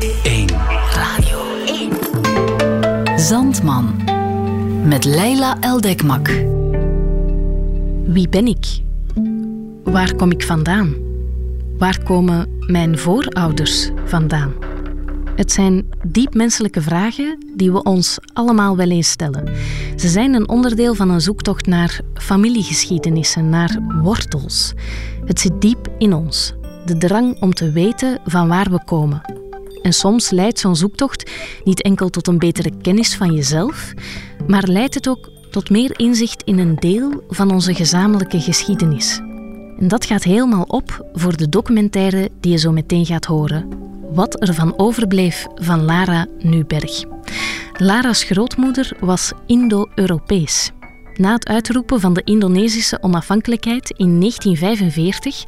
1. Radio 1. Zandman. Met Leila Eldekmak. Wie ben ik? Waar kom ik vandaan? Waar komen mijn voorouders vandaan? Het zijn diep menselijke vragen die we ons allemaal wel eens stellen. Ze zijn een onderdeel van een zoektocht naar familiegeschiedenissen, naar wortels. Het zit diep in ons, de drang om te weten van waar we komen. En soms leidt zo'n zoektocht niet enkel tot een betere kennis van jezelf, maar leidt het ook tot meer inzicht in een deel van onze gezamenlijke geschiedenis. En dat gaat helemaal op voor de documentaire die je zo meteen gaat horen. Wat er van overbleef van Lara Nuberg. Lara's grootmoeder was Indo-Europees. Na het uitroepen van de Indonesische onafhankelijkheid in 1945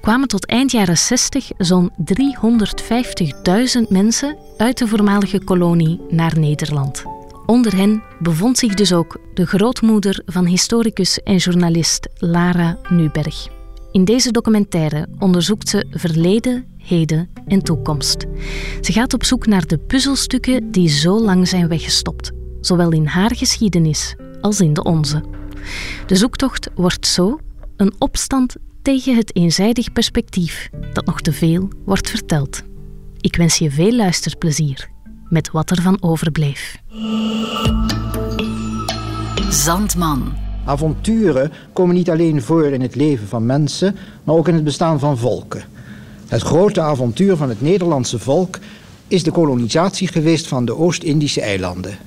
kwamen tot eind jaren 60 zo'n 350.000 mensen uit de voormalige kolonie naar Nederland. Onder hen bevond zich dus ook de grootmoeder van historicus en journalist Lara Nuberg. In deze documentaire onderzoekt ze verleden, heden en toekomst. Ze gaat op zoek naar de puzzelstukken die zo lang zijn weggestopt, zowel in haar geschiedenis als in de onze. De zoektocht wordt zo een opstand tegen het eenzijdig perspectief dat nog te veel wordt verteld. Ik wens je veel luisterplezier met wat er van overbleef. Zandman. Avonturen komen niet alleen voor in het leven van mensen, maar ook in het bestaan van volken. Het grote avontuur van het Nederlandse volk is de kolonisatie geweest van de Oost-Indische eilanden.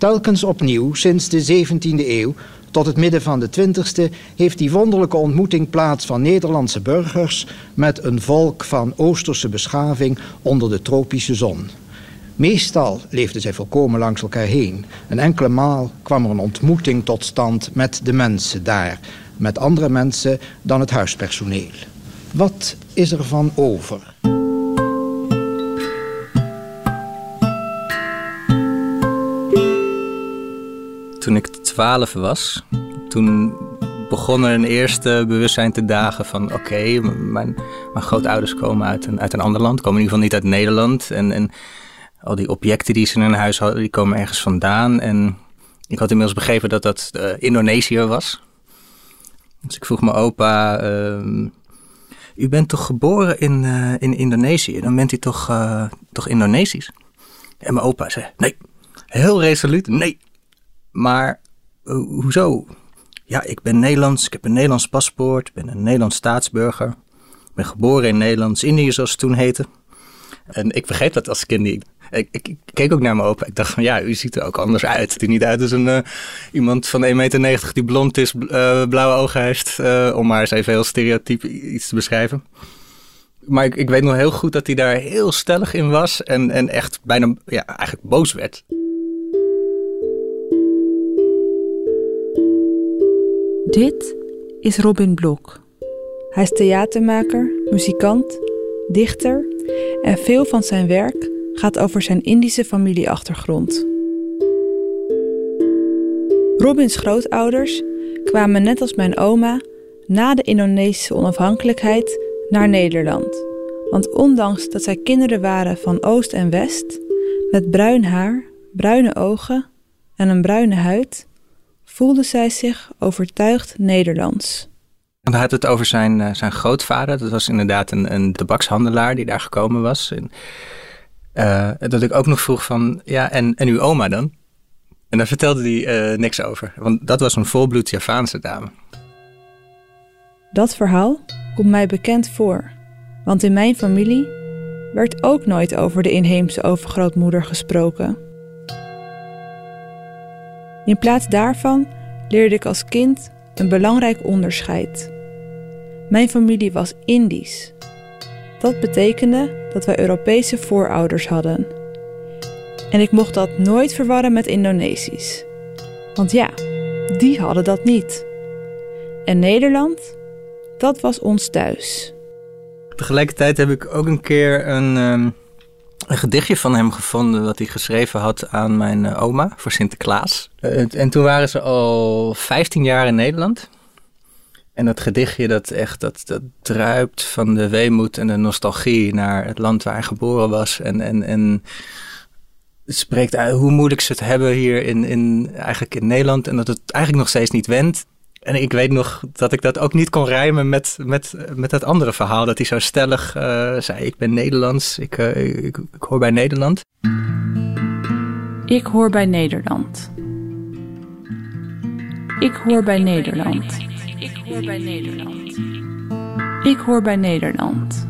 Telkens opnieuw, sinds de 17e eeuw tot het midden van de 20e, heeft die wonderlijke ontmoeting plaats van Nederlandse burgers met een volk van Oosterse beschaving onder de tropische zon. Meestal leefden zij volkomen langs elkaar heen. Een enkele maal kwam er een ontmoeting tot stand met de mensen daar, met andere mensen dan het huispersoneel. Wat is er van over? Toen ik twaalf was, toen begon er een eerste bewustzijn te dagen van... oké, mijn, mijn grootouders komen uit een, uit een ander land, komen in ieder geval niet uit Nederland. En, en al die objecten die ze in hun huis hadden, die komen ergens vandaan. En ik had inmiddels begrepen dat dat uh, Indonesië was. Dus ik vroeg mijn opa, uh, u bent toch geboren in, uh, in Indonesië? Dan bent u toch, uh, toch Indonesisch? En mijn opa zei, nee, heel resoluut, nee. Maar hoezo? Ja, ik ben Nederlands, ik heb een Nederlands paspoort, ik ben een Nederlands staatsburger. Ik ben geboren in Nederlands-Indië, zoals het toen heette. En ik vergeet dat als kind niet. Ik, ik, keek ook naar mijn opa. Ik dacht van ja, u ziet er ook anders uit. Het ziet niet uit als een, uh, iemand van 1,90 meter die blond is, uh, blauwe ogen heeft. Om maar eens even heel stereotyp iets te beschrijven. Maar ik, ik, weet nog heel goed dat hij daar heel stellig in was. En, en echt bijna ja, eigenlijk boos werd. Dit is Robin Blok. Hij is theatermaker, muzikant, dichter en veel van zijn werk gaat over zijn Indische familieachtergrond. Robins grootouders kwamen net als mijn oma na de Indonesische onafhankelijkheid naar Nederland. Want ondanks dat zij kinderen waren van Oost en West, met bruin haar, bruine ogen en een bruine huid, voelde zij zich overtuigd Nederlands. Hij had het over zijn, zijn grootvader. Dat was inderdaad een, een tabakshandelaar die daar gekomen was. En uh, dat ik ook nog vroeg van, ja, en, en uw oma dan? En daar vertelde hij uh, niks over, want dat was een volbloed Javaanse dame. Dat verhaal komt mij bekend voor, want in mijn familie werd ook nooit over de inheemse overgrootmoeder gesproken. In plaats daarvan leerde ik als kind een belangrijk onderscheid. Mijn familie was Indisch dat betekende dat wij Europese voorouders hadden. En ik mocht dat nooit verwarren met Indonesisch. Want ja, die hadden dat niet. En Nederland, dat was ons thuis. Tegelijkertijd heb ik ook een keer een, um, een gedichtje van hem gevonden... dat hij geschreven had aan mijn uh, oma voor Sinterklaas. Uh, en toen waren ze al 15 jaar in Nederland... En dat gedichtje, dat echt, dat, dat druipt van de weemoed en de nostalgie naar het land waar hij geboren was. En, en, en spreekt uit hoe moeilijk ze het hebben hier in, in, eigenlijk in Nederland. En dat het eigenlijk nog steeds niet wendt. En ik weet nog dat ik dat ook niet kon rijmen met, met, met dat andere verhaal. Dat hij zo stellig uh, zei, ik ben Nederlands, ik, uh, ik, ik, ik hoor bij Nederland. Ik hoor bij Nederland. Ik hoor bij Nederland. Ik hoor bij Nederland. Ik hoor bij Nederland.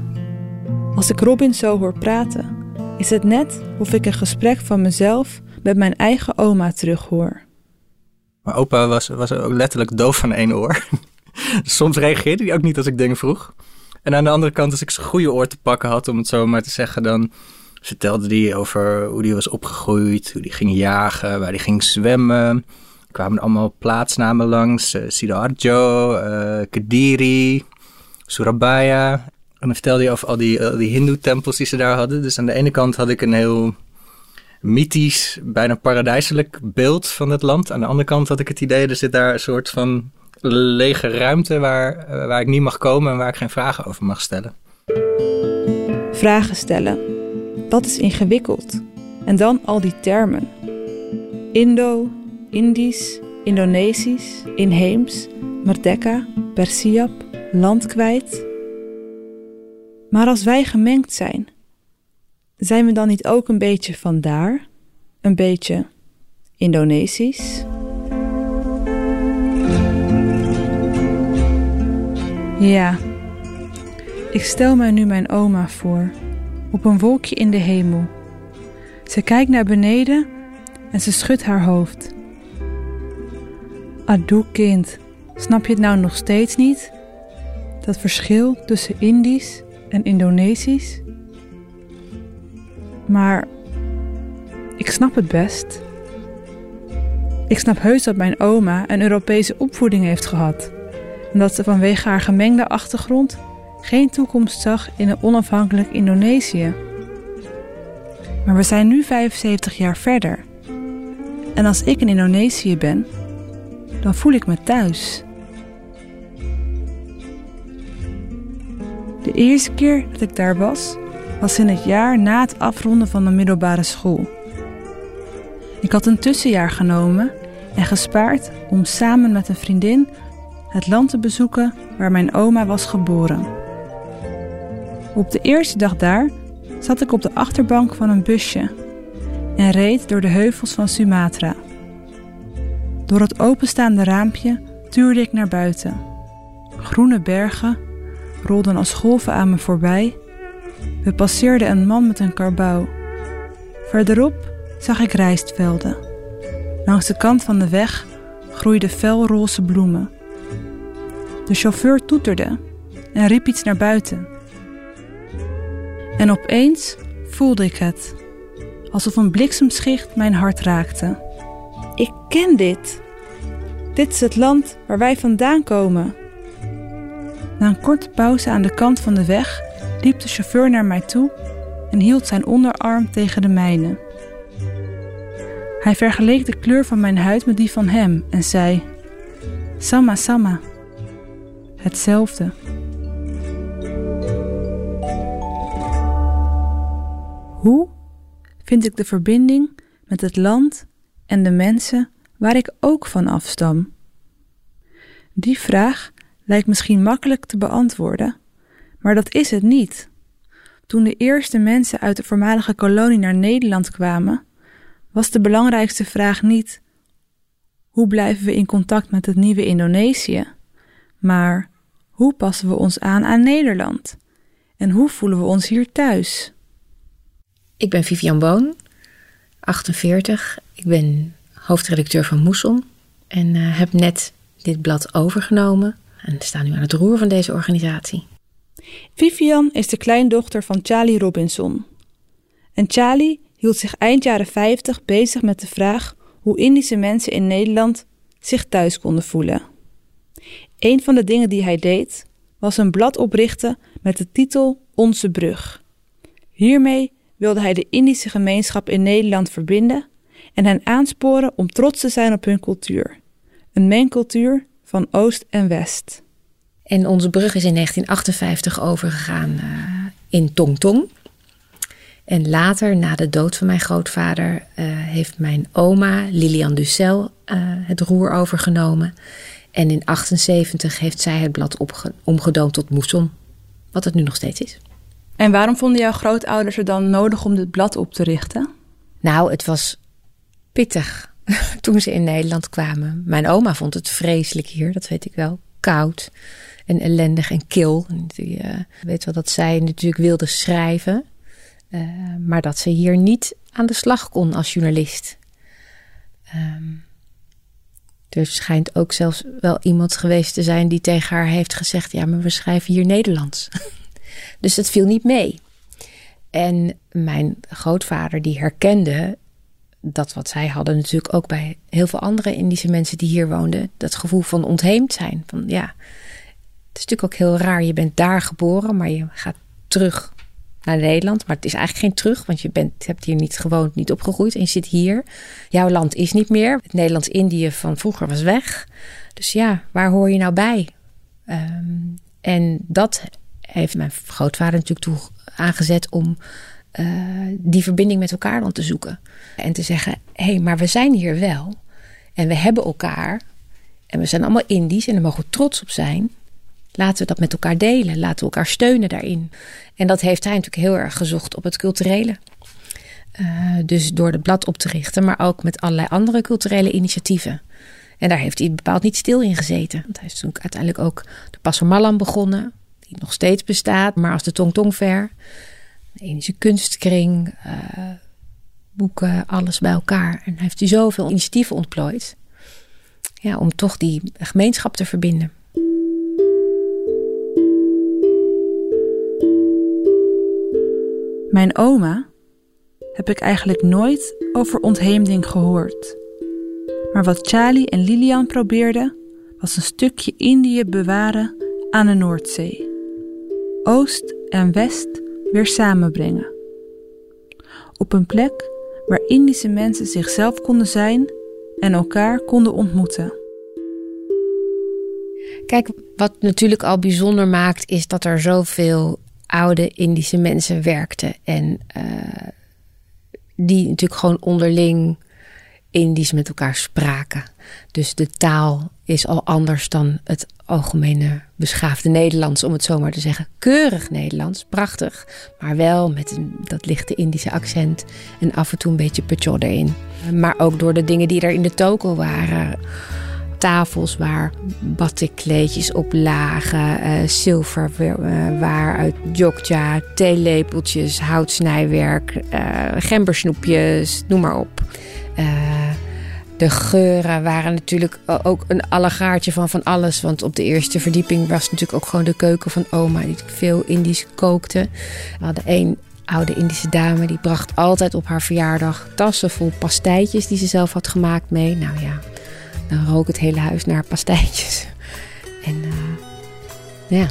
Als ik Robin zo hoor praten, is het net of ik een gesprek van mezelf met mijn eigen oma terughoor. Mijn opa was, was ook letterlijk doof van één oor. Soms reageerde hij ook niet als ik dingen vroeg. En aan de andere kant, als ik zijn goede oor te pakken had, om het zo maar te zeggen, dan vertelde hij over hoe hij was opgegroeid, hoe hij ging jagen, waar hij ging zwemmen. Er kwamen allemaal plaatsnamen langs, uh, Siddharjo, uh, Kediri, Surabaya. En dan vertelde hij over al die, uh, die hindoe-tempels die ze daar hadden. Dus aan de ene kant had ik een heel mythisch, bijna paradijselijk beeld van het land. Aan de andere kant had ik het idee, er zit daar een soort van lege ruimte waar, waar ik niet mag komen en waar ik geen vragen over mag stellen. Vragen stellen. Dat is ingewikkeld. En dan al die termen. Indo, Indisch, Indonesisch, inheems, Merdeka, Persiap, land kwijt. Maar als wij gemengd zijn, zijn we dan niet ook een beetje van daar? Een beetje Indonesisch? Ja, ik stel mij nu mijn oma voor, op een wolkje in de hemel. Ze kijkt naar beneden en ze schudt haar hoofd. Adoe kind, snap je het nou nog steeds niet? Dat verschil tussen Indisch en Indonesisch? Maar ik snap het best. Ik snap heus dat mijn oma een Europese opvoeding heeft gehad en dat ze vanwege haar gemengde achtergrond geen toekomst zag in een onafhankelijk Indonesië. Maar we zijn nu 75 jaar verder. En als ik in Indonesië ben, dan voel ik me thuis. De eerste keer dat ik daar was, was in het jaar na het afronden van de middelbare school. Ik had een tussenjaar genomen en gespaard om samen met een vriendin het land te bezoeken waar mijn oma was geboren. Op de eerste dag daar zat ik op de achterbank van een busje en reed door de heuvels van Sumatra. Door het openstaande raampje tuurde ik naar buiten. Groene bergen rolden als golven aan me voorbij. We passeerden een man met een karbouw. Verderop zag ik rijstvelden. Langs de kant van de weg groeiden felroze bloemen. De chauffeur toeterde en riep iets naar buiten. En opeens voelde ik het, alsof een bliksemschicht mijn hart raakte. Ik ken dit. Dit is het land waar wij vandaan komen. Na een korte pauze aan de kant van de weg liep de chauffeur naar mij toe en hield zijn onderarm tegen de mijne. Hij vergeleek de kleur van mijn huid met die van hem en zei: Sama Sama. Hetzelfde. Hoe vind ik de verbinding met het land en de mensen waar ik ook van afstam? Die vraag lijkt misschien makkelijk te beantwoorden, maar dat is het niet. Toen de eerste mensen uit de voormalige kolonie naar Nederland kwamen, was de belangrijkste vraag niet: hoe blijven we in contact met het nieuwe Indonesië? Maar hoe passen we ons aan aan Nederland? En hoe voelen we ons hier thuis? Ik ben Vivian Boon, 48. Ik ben hoofdredacteur van Moeson en uh, heb net dit blad overgenomen en sta nu aan het roer van deze organisatie. Vivian is de kleindochter van Charlie Robinson. En Charlie hield zich eind jaren 50 bezig met de vraag hoe Indische mensen in Nederland zich thuis konden voelen. Een van de dingen die hij deed was een blad oprichten met de titel Onze Brug. Hiermee wilde hij de Indische gemeenschap in Nederland verbinden en hen aansporen om trots te zijn op hun cultuur, een mengcultuur van Oost en West. En onze brug is in 1958 overgegaan uh, in Tongtong. En later, na de dood van mijn grootvader, uh, heeft mijn oma Lilian Ducel uh, het roer overgenomen. En in 78 heeft zij het blad omgedoomd tot Moesson, wat het nu nog steeds is. En waarom vonden jouw grootouders het dan nodig om dit blad op te richten? Nou, het was pittig toen ze in Nederland kwamen. Mijn oma vond het vreselijk hier, dat weet ik wel. Koud en ellendig en kil. Ik uh, weet wel dat zij natuurlijk wilde schrijven. Uh, maar dat ze hier niet aan de slag kon als journalist. Um, er schijnt ook zelfs wel iemand geweest te zijn die tegen haar heeft gezegd: Ja, maar we schrijven hier Nederlands. dus dat viel niet mee. En mijn grootvader, die herkende dat wat zij hadden, natuurlijk ook bij heel veel andere Indische mensen die hier woonden, dat gevoel van ontheemd zijn. Van ja, het is natuurlijk ook heel raar. Je bent daar geboren, maar je gaat terug naar Nederland. Maar het is eigenlijk geen terug, want je bent, hebt hier niet gewoond, niet opgegroeid en je zit hier. Jouw land is niet meer. Het Nederlands-Indië van vroeger was weg. Dus ja, waar hoor je nou bij? Um, en dat heeft mijn grootvader natuurlijk toe aangezet om uh, die verbinding met elkaar dan te zoeken. En te zeggen, hé, hey, maar we zijn hier wel. En we hebben elkaar. En we zijn allemaal Indisch en daar mogen we trots op zijn. Laten we dat met elkaar delen. Laten we elkaar steunen daarin. En dat heeft hij natuurlijk heel erg gezocht op het culturele. Uh, dus door het blad op te richten, maar ook met allerlei andere culturele initiatieven. En daar heeft hij bepaald niet stil in gezeten. Want hij is toen uiteindelijk ook de Passer begonnen, die nog steeds bestaat, maar als de Tong Tong. De Indische kunstkring, uh, boeken, alles bij elkaar. En heeft hij zoveel initiatieven ontplooid. Ja, om toch die gemeenschap te verbinden. Mijn oma heb ik eigenlijk nooit over ontheemding gehoord. Maar wat Charlie en Lilian probeerden, was een stukje Indië bewaren aan de Noordzee. Oost en West weer samenbrengen. Op een plek waar Indische mensen zichzelf konden zijn en elkaar konden ontmoeten. Kijk, wat natuurlijk al bijzonder maakt, is dat er zoveel oude Indische mensen werkten. En uh, die natuurlijk gewoon onderling Indisch met elkaar spraken. Dus de taal is al anders dan het algemene beschaafde Nederlands, om het zo maar te zeggen. Keurig Nederlands, prachtig, maar wel met een, dat lichte Indische accent en af en toe een beetje pecho erin. Maar ook door de dingen die er in de toko waren tafels waar batikkleedjes op lagen, uh, zilverware uit Jogja, theelepeltjes, houtsnijwerk, uh, gembersnoepjes, noem maar op. De geuren waren natuurlijk ook een allegaartje van van alles. Want op de eerste verdieping was natuurlijk ook gewoon de keuken van oma, die veel Indisch kookte. We hadden één oude Indische dame, die bracht altijd op haar verjaardag tassen vol pastijtjes die ze zelf had gemaakt mee. Nou ja, dan rook het hele huis naar pastijtjes. En uh, ja,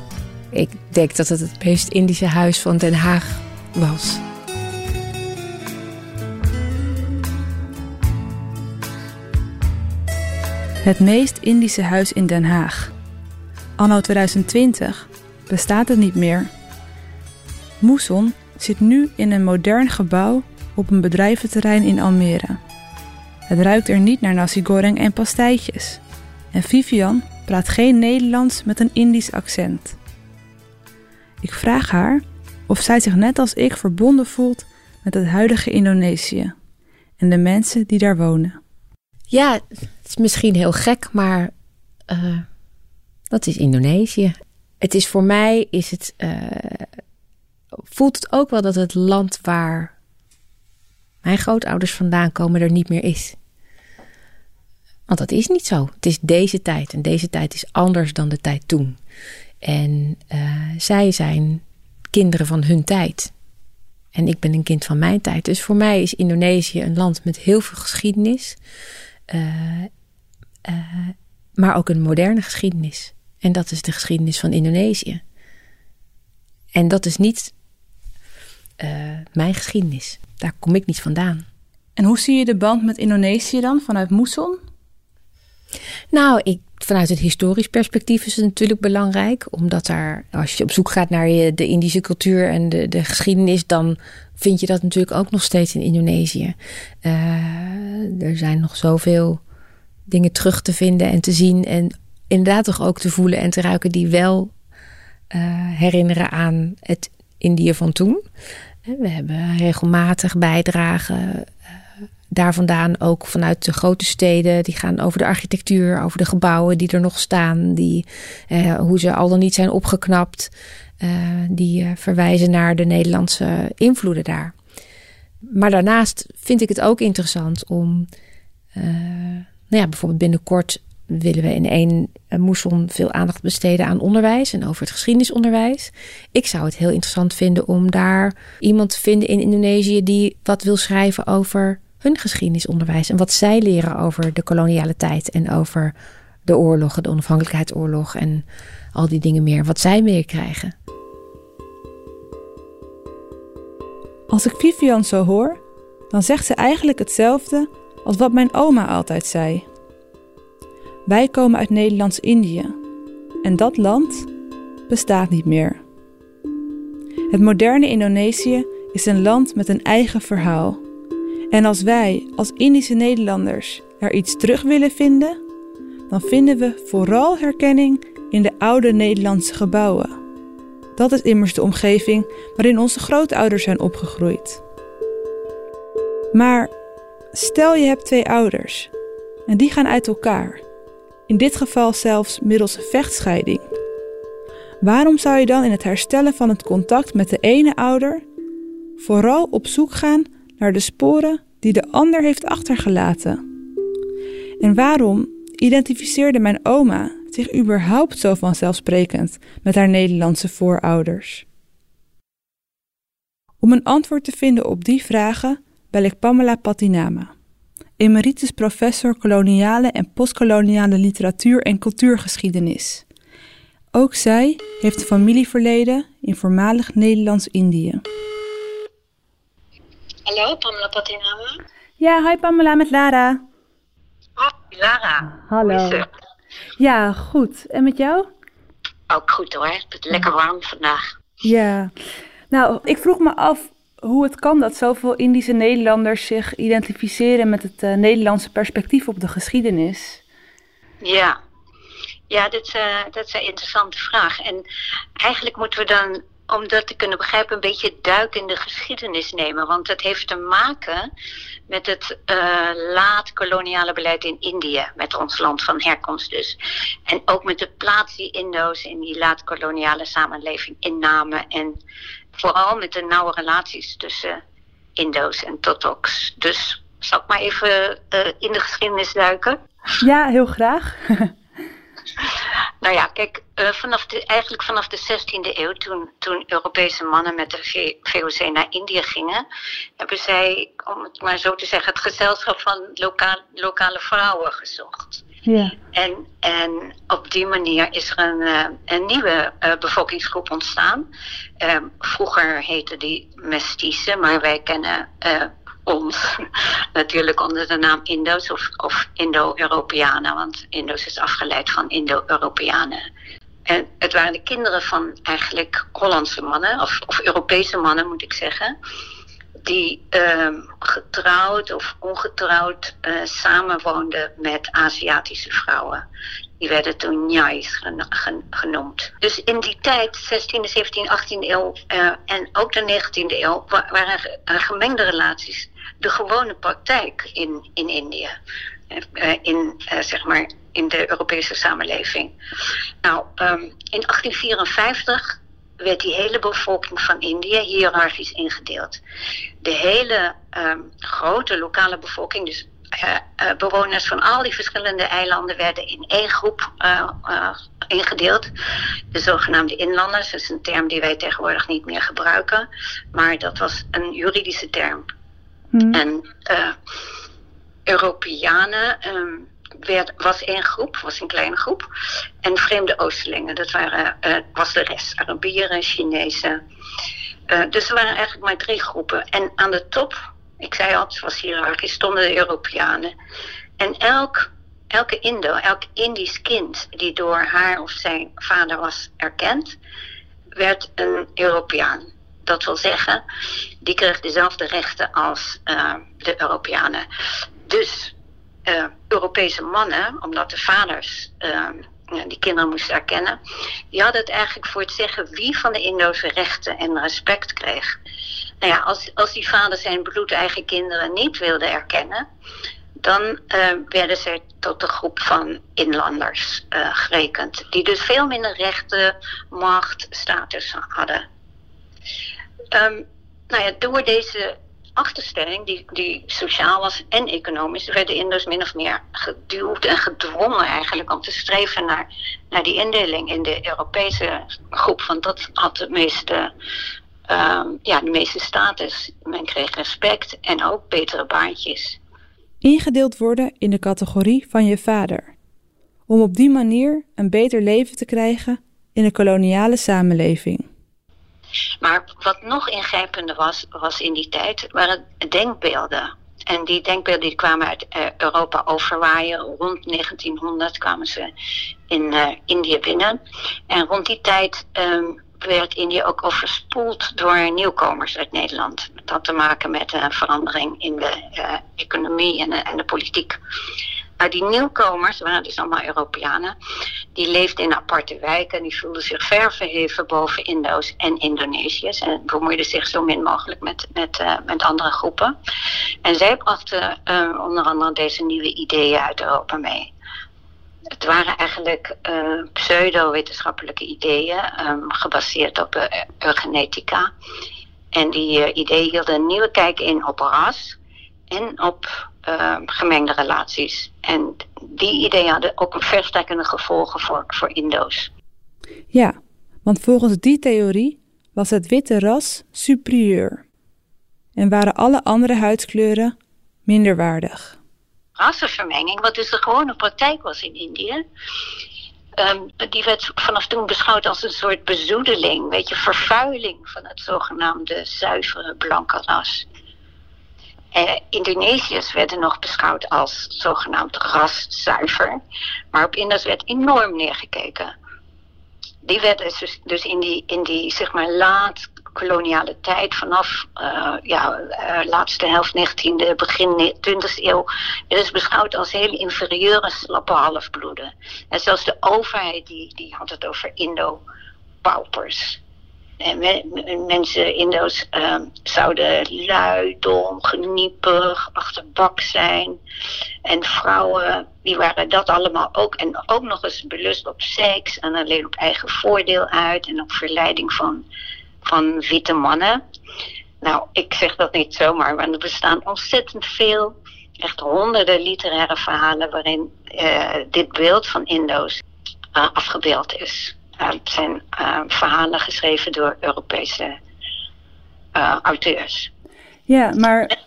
ik denk dat het het meest Indische huis van Den Haag was. Het meest Indische huis in Den Haag. Anno 2020 bestaat het niet meer. Moeson zit nu in een modern gebouw op een bedrijventerrein in Almere. Het ruikt er niet naar nasi goreng en pastijtjes. En Vivian praat geen Nederlands met een Indisch accent. Ik vraag haar of zij zich net als ik verbonden voelt met het huidige Indonesië en de mensen die daar wonen. Ja, het is misschien heel gek, maar uh, dat is Indonesië. Het is voor mij, is het, uh, voelt het ook wel dat het land waar mijn grootouders vandaan komen er niet meer is. Want dat is niet zo. Het is deze tijd en deze tijd is anders dan de tijd toen. En uh, zij zijn kinderen van hun tijd. En ik ben een kind van mijn tijd. Dus voor mij is Indonesië een land met heel veel geschiedenis. Uh, uh, maar ook een moderne geschiedenis. En dat is de geschiedenis van Indonesië. En dat is niet mijn geschiedenis. Daar kom ik niet vandaan. En hoe zie je de band met Indonesië dan vanuit Moesson? Nou, Vanuit het historisch perspectief is het natuurlijk belangrijk, omdat daar, als je op zoek gaat naar de Indische cultuur en de, de geschiedenis, dan vind je dat natuurlijk ook nog steeds in Indonesië. Uh, er zijn nog zoveel dingen terug te vinden en te zien en inderdaad toch ook te voelen en te ruiken die wel uh, herinneren aan het Indië van toen. We hebben regelmatig bijdragen daar vandaan ook vanuit de grote steden. Die gaan over de architectuur, over de gebouwen die er nog staan. Die, eh, hoe ze al dan niet zijn opgeknapt. Eh, die eh, verwijzen naar de Nederlandse invloeden daar. Maar daarnaast vind ik het ook interessant om... Nou ja, bijvoorbeeld binnenkort willen we in één moesson veel aandacht besteden aan onderwijs en over het geschiedenisonderwijs. Ik zou het heel interessant vinden om daar iemand te vinden in Indonesië die wat wil schrijven over hun geschiedenisonderwijs en wat zij leren over de koloniale tijd en over de oorlogen, de onafhankelijkheidsoorlog en al die dingen meer, wat zij meer krijgen. Als ik Vivian zo hoor, dan zegt ze eigenlijk hetzelfde als wat mijn oma altijd zei. Wij komen uit Nederlands-Indië en dat land bestaat niet meer. Het moderne Indonesië is een land met een eigen verhaal. En als wij als Indische Nederlanders er iets terug willen vinden, dan vinden we vooral herkenning in de oude Nederlandse gebouwen. Dat is immers de omgeving waarin onze grootouders zijn opgegroeid. Maar stel je hebt twee ouders en die gaan uit elkaar, in dit geval zelfs middels vechtscheiding. Waarom zou je dan in het herstellen van het contact met de ene ouder vooral op zoek gaan naar de sporen die de ander heeft achtergelaten. En waarom identificeerde mijn oma zich überhaupt zo vanzelfsprekend met haar Nederlandse voorouders? Om een antwoord te vinden op die vragen bel ik Pamela Patinama, emeritus professor koloniale en postkoloniale literatuur en cultuurgeschiedenis. Ook zij heeft een familieverleden in voormalig Nederlands-Indië. Hallo, Pamela Patinama. Ja, hi Pamela, met Lara. Hoi, Lara. Hallo. Ja, goed. En met jou? Ook goed hoor. Het is lekker warm vandaag. Ja. Nou, ik vroeg me af hoe het kan dat zoveel Indische Nederlanders zich identificeren met het uh, Nederlandse perspectief op de geschiedenis. Ja, ja uh, dat is een interessante vraag. En eigenlijk moeten we dan om dat te kunnen begrijpen, een beetje duik in de geschiedenis nemen. Want het heeft te maken met het uh, laat-koloniale beleid in Indië, met ons land van herkomst dus. En ook met de plaats die Indo's in die laat-koloniale samenleving innamen. En vooral met de nauwe relaties tussen Indo's en Totoks. Dus zal ik maar even uh, in de geschiedenis duiken? Ja, heel graag. Nou ja, kijk, uh, vanaf de, eigenlijk vanaf de 16e eeuw, toen, toen Europese mannen met de VOC naar Indië gingen, hebben zij, om het maar zo te zeggen, het gezelschap van lokaal, lokale vrouwen gezocht. Ja. En, en op die manier is er een, uh, een nieuwe uh, bevolkingsgroep ontstaan. Vroeger heette die mestice, maar wij kennen natuurlijk onder de naam Indo's of, of Indo-Europeanen, want Indo's is afgeleid van Indo-Europeanen. En het waren de kinderen van eigenlijk Hollandse mannen, of, of Europese mannen moet ik zeggen, die uh, getrouwd of ongetrouwd uh, samenwoonden met Aziatische vrouwen. Die werden toen Njais genoemd. Dus in die tijd, 16e, 17e, 18e eeuw uh, en ook de 19e eeuw, waren er gemengde relaties de gewone praktijk in, in Indië. Uh, in, zeg maar, in de Europese samenleving. Nou, um, in 1854 werd die hele bevolking van Indië hiërarchisch ingedeeld. De hele um, grote lokale bevolking, dus uh, uh, bewoners van al die verschillende eilanden werden in één groep uh, ingedeeld. De zogenaamde inlanders, dat is een term die wij tegenwoordig niet meer gebruiken. Maar dat was een juridische term. Hmm. En Europeanen um, werd, was één groep, was een kleine groep. En vreemde Oosterlingen, dat waren, was de rest. Arabieren, Chinezen. dus er waren eigenlijk maar drie groepen. En aan de top ik zei al, het was hiërarchisch, stonden de Europeanen. En elk elke Indo, elk Indisch kind die door haar of zijn vader was erkend, werd een Europeaan. Dat wil zeggen, die kreeg dezelfde rechten als uh, de Europeanen. Dus uh, Europese mannen, omdat de vaders uh, die kinderen moesten erkennen, die hadden het eigenlijk voor het zeggen wie van de Indo's rechten en respect kreeg. Nou ja, als, als die vader zijn bloedeigen kinderen niet wilde erkennen, dan uh, werden ze tot de groep van inlanders uh, gerekend. Die dus veel minder rechten, macht, status hadden. Um, nou ja, door deze achterstelling, die, die sociaal was en economisch, werden Inders min of meer geduwd en gedwongen eigenlijk om te streven naar, naar die indeling in de Europese groep. Want dat had de meeste, um, ja, de meeste status. Men kreeg respect en ook betere baantjes ingedeeld worden in de categorie van je vader, om op die manier een beter leven te krijgen in een koloniale samenleving. Maar wat nog ingrijpender was, was in die tijd, waren denkbeelden. En die denkbeelden die kwamen uit uh, Europa overwaaien. Rond 1900 kwamen ze in uh, Indië binnen. En rond die tijd um, werd Indië ook overspoeld door nieuwkomers uit Nederland. Dat had te maken met een verandering in de uh, economie en de, en de politiek. Maar die nieuwkomers waren dus allemaal Europeanen. Die leefden in aparte wijken. Die voelden zich ver verheven boven Indo's en Indonesiërs. En bemoeiden zich zo min mogelijk met, met, uh, met andere groepen. En zij brachten uh, onder andere deze nieuwe ideeën uit Europa mee. Het waren eigenlijk uh, pseudo-wetenschappelijke ideeën, um, gebaseerd op uh, eugenetica. En die uh, ideeën hielden een nieuwe kijk in op ras en op gemengde relaties. En die ideeën hadden ook een verstrekkende gevolgen voor, voor Indo's. Ja, want volgens die theorie was het witte ras superieur en waren alle andere huidskleuren minderwaardig rassenvermenging, wat dus de gewone praktijk was in Indië. Um, die werd vanaf toen beschouwd als een soort bezoedeling, weet je, vervuiling van het zogenaamde zuivere blanke ras. Uh, Indonesiërs werden nog beschouwd als zogenaamd raszuiver, maar op Inders werd enorm neergekeken. Die werden dus, dus in die, in die zeg maar laat koloniale tijd, vanaf uh, ja, uh, laatste helft 19e, begin 20e eeuw, is beschouwd als hele inferieure slappe halfbloeden. En zelfs de overheid die, die had het over Indo-paupers. En me, mensen, Indo's, uh, zouden lui, dom, geniepig, achterbak zijn. En vrouwen, die waren dat allemaal ook. En ook nog eens belust op seks en alleen op eigen voordeel uit en op verleiding van van witte mannen. Nou, ik zeg dat niet zomaar, want er bestaan ontzettend veel, echt honderden literaire verhalen waarin uh, dit beeld van Indo's uh, afgebeeld is. Uh, het zijn verhalen geschreven door Europese auteurs. Ja, maar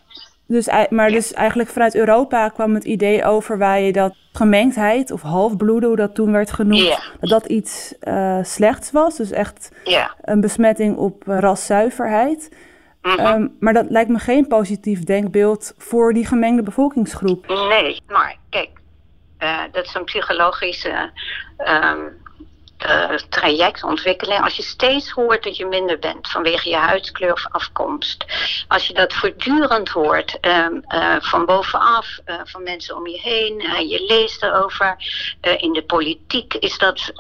dus, maar dus eigenlijk vanuit Europa kwam het idee over waar je dat gemengdheid of halfbloeden, hoe dat toen werd genoemd, yeah. dat dat iets uh, slechts was. Dus echt yeah. een besmetting op raszuiverheid. Mm -hmm. um, maar dat lijkt me geen positief denkbeeld voor die gemengde bevolkingsgroep. Nee, maar kijk, uh, dat is een psychologische um, uh, traject. Als je steeds hoort dat je minder bent vanwege je huidskleur of afkomst. Als je dat voortdurend hoort um, uh, van bovenaf, uh, van mensen om je heen. je leest erover. in de politiek is dat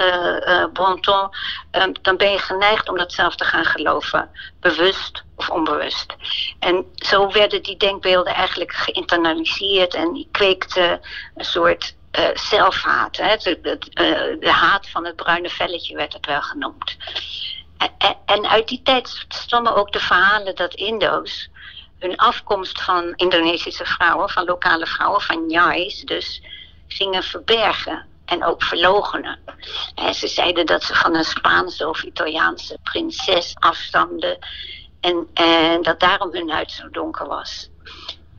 bon ton. Um, dan ben je geneigd om dat zelf te gaan geloven. Bewust of onbewust. En zo werden die denkbeelden eigenlijk geïnternaliseerd en die kweekten een soort uh, zelfhaat. Hè? De, haat van het bruine velletje werd het wel genoemd. En, uit die tijd stammen ook de verhalen dat Indo's hun afkomst van Indonesische vrouwen, van lokale vrouwen, van Nyais dus, gingen verbergen en ook verlogenen. En ze zeiden dat ze van een Spaanse of Italiaanse prinses afstamden en, en dat daarom hun huid zo donker was.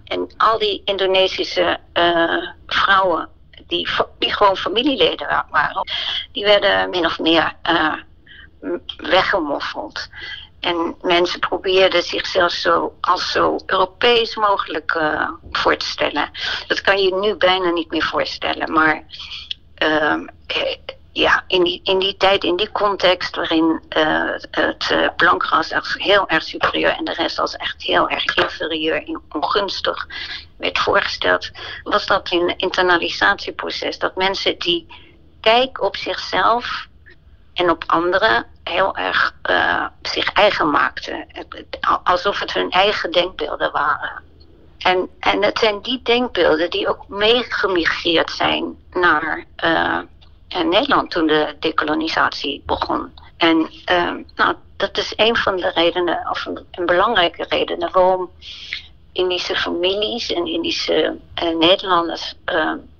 En al die Indonesische uh, vrouwen die, gewoon familieleden waren, die werden min of meer uh, weggemoffeld. En mensen probeerden zichzelf zo als zo Europees mogelijk uh, voor te stellen. Dat kan je nu bijna niet meer voorstellen. Maar uh, ja, in die, in die tijd, in die context waarin uh, het blankras als heel erg superieur en de rest als echt heel erg inferieur en ongunstig werd voorgesteld, was dat een internalisatieproces. Dat mensen die kijk op zichzelf en op anderen heel erg uh, zich eigen maakten. Alsof het hun eigen denkbeelden waren. En, en het zijn die denkbeelden die ook meegemigreerd zijn naar Nederland toen de decolonisatie begon. En uh, nou, dat is een van de redenen, of een, een belangrijke reden, waarom Indische families en Indische Nederlanders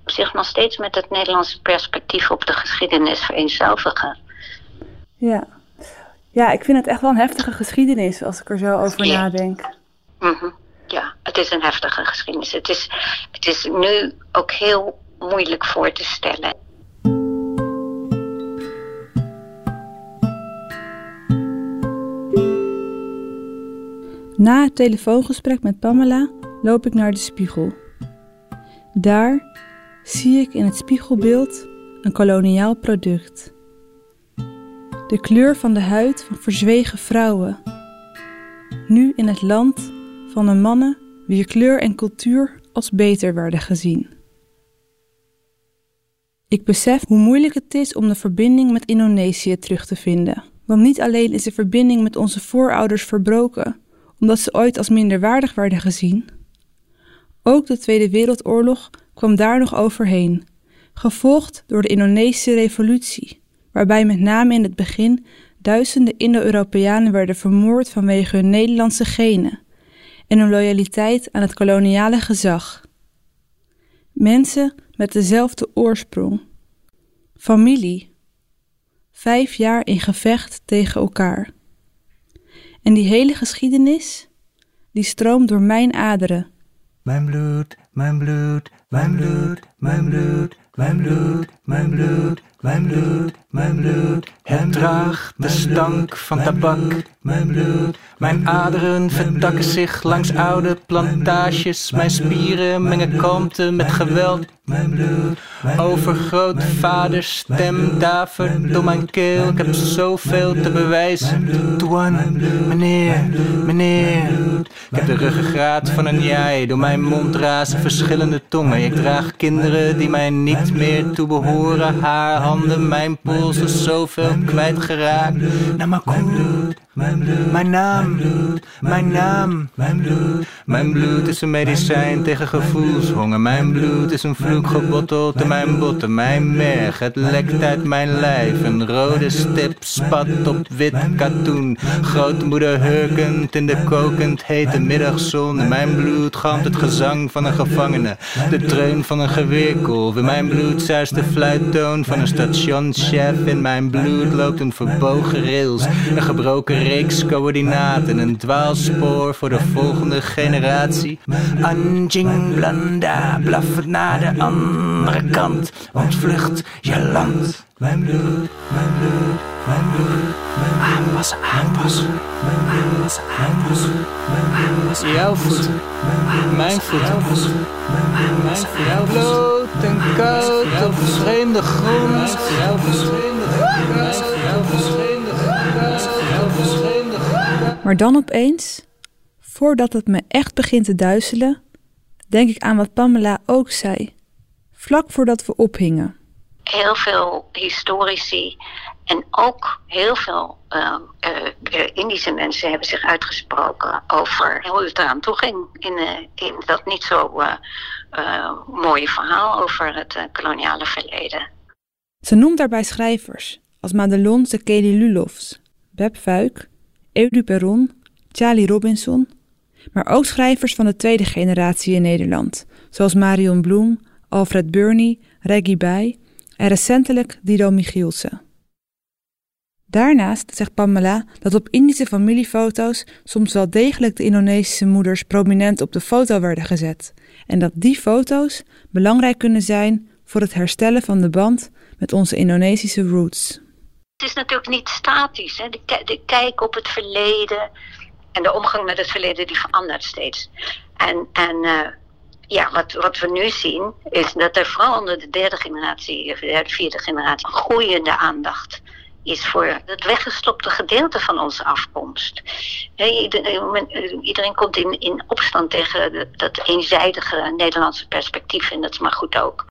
zich nog steeds met het Nederlandse perspectief op de geschiedenis vereenzelvigen. Ja. ja, ik vind het echt wel een heftige geschiedenis als ik er zo over Ja. nadenk. Mhm. Ja, het is een heftige geschiedenis. Het is, het is nu ook heel moeilijk voor te stellen. Na het telefoongesprek met Pamela loop ik naar de spiegel. Daar zie ik in het spiegelbeeld een koloniaal product. De kleur van de huid van verzwegen vrouwen. Nu in het land van de mannen wier kleur en cultuur als beter werden gezien. Ik besef hoe moeilijk het is om de verbinding met Indonesië terug te vinden. Want niet alleen is de verbinding met onze voorouders verbroken, omdat ze ooit als minderwaardig werden gezien. Ook de Tweede Wereldoorlog kwam daar nog overheen, gevolgd door de Indonesische Revolutie, waarbij met name in het begin duizenden Indo-Europeanen werden vermoord vanwege hun Nederlandse genen en hun loyaliteit aan het koloniale gezag. Mensen met dezelfde oorsprong. Familie. Vijf jaar in gevecht tegen elkaar. En die hele geschiedenis, die stroomt door mijn aderen. Mijn bloed, mijn bloed, mijn bloed, mijn bloed, mijn bloed, mijn bloed, mijn bloed, mijn bloed. Het draagt de stank van tabak, mijn bloed. Mijn aderen vertakken zich langs oude plantages. Mijn spieren mengen kalmte met geweld. Mijn bloed, overgrootvaders stem davert door mijn keel. Ik heb zoveel te bewijzen. Tuan, meneer, meneer. Ik heb de ruggengraat van een jij. Door mijn mond razen verschillende tongen. Ik draag kinderen die mij niet meer toebehoren. Haar handen, mijn polsen, zoveel kwijtgeraakt. Namakoet, mijn bloed, mijn naam, mijn naam, mijn bloed. Mijn bloed is een medicijn tegen gevoelshonger. Mijn bloed is een vloek gebotteld in mijn botten. Mijn merg, het lekt uit mijn lijf. Een rode stip spat op wit katoen. Grootmoeder hurkend in de kokend hete middagzon. Mijn bloed galmt het gezang van een gevangene. De dreun van een geweerkolf. In mijn bloed zuist de fluittoon van een stationschef. In mijn bloed loopt een verbogen rails. Een gebroken reeks coördinaten. Een dwaalspoor voor de volgende generatie. Anjing Blanda blaffert naar de andere kant. Ontvlucht je land. Mijn bloed, mijn bloed, mijn bloed. Aanpassen, aanpassen. Aanpassen, aanpassen. Aanpassen, Jouw voet, mijn voet, mijn voet, jouw bloot en koud op vreemde grond. Vreemde vreemde. Maar dan opeens, voordat het me echt begint te duizelen, denk ik aan wat Pamela ook zei. Vlak voordat we ophingen. Heel veel historici en ook heel veel uh, uh, Indische mensen hebben zich uitgesproken over hoe het eraan toe ging in, in dat niet zo mooie verhaal over het koloniale verleden. Ze noemt daarbij schrijvers als Madelon Sekeli Lulofs, Beb Fuik, Eudu Perron, Charlie Robinson, maar ook schrijvers van de tweede generatie in Nederland, zoals Marion Bloem, Alfred Burney, Reggie Bij en recentelijk Dido Michielsen. Daarnaast zegt Pamela dat op Indische familiefoto's soms wel degelijk de Indonesische moeders prominent op de foto werden gezet en dat die foto's belangrijk kunnen zijn voor het herstellen van de band met onze Indonesische roots. Het is natuurlijk niet statisch. Hè? De, de kijk op het verleden en de omgang met het verleden die verandert steeds. En, en uh, ja, wat, wat we nu zien is dat er vooral onder de derde generatie, of de vierde generatie, groeiende aandacht is voor het weggestopte gedeelte van onze afkomst. iedereen, iedereen, komt in, in opstand tegen dat eenzijdige Nederlandse perspectief en dat is maar goed ook.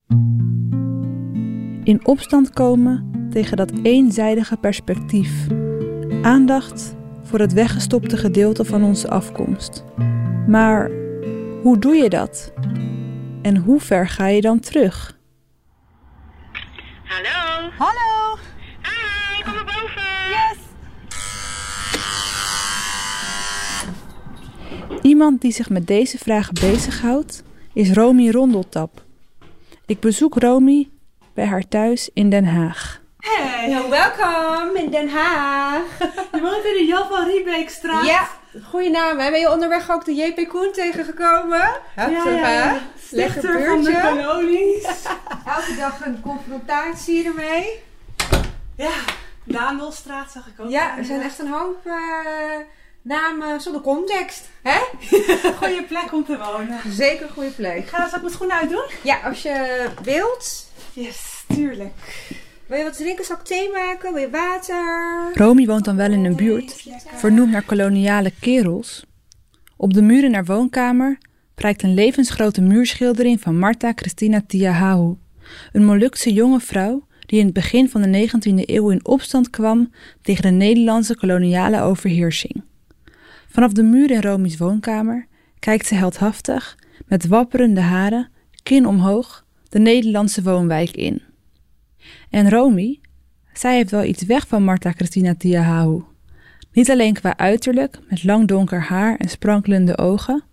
In opstand komen tegen dat eenzijdige perspectief. Aandacht voor het weggestopte gedeelte van onze afkomst. Maar hoe doe je dat? En hoe ver ga je dan terug? Hallo. Hallo. Hi, kom maar boven. Yes. Iemand die zich met deze vragen bezighoudt is Romy Rondeltap. Ik bezoek Romy bij haar thuis in Den Haag. Hey, welkom in Den Haag. Je woont in de Jan van Riebeekstraat. Ja, goede naam. Ben je onderweg ook de JP Koen tegengekomen? Ja, ja, van de kolonies. Elke dag een confrontatie ermee. Ja, Daandelstraat zag ik ook. Ja, er zijn echt een hoop uh, namen zonder context. Hè? goede plek om te wonen. Zeker een goede plek. Ga eens mijn schoenen uitdoen? Ja, als je wilt. Yes, tuurlijk. Wil je wat drinken? Zal ik thee maken? Wil je water? Romy woont dan wel in een buurt, vernoemd naar koloniale kerels. Op de muren naar woonkamer prijkt een levensgrote muurschildering van Marta Christina Tiahahu, een Molukse jonge vrouw die in het begin van de 19e eeuw in opstand kwam tegen de Nederlandse koloniale overheersing. Vanaf de muur in Romy's woonkamer kijkt ze heldhaftig, met wapperende haren, kin omhoog, de Nederlandse woonwijk in. En Romy, zij heeft wel iets weg van Marta Christina Tiahahu. Niet alleen qua uiterlijk, met lang donker haar en sprankelende ogen,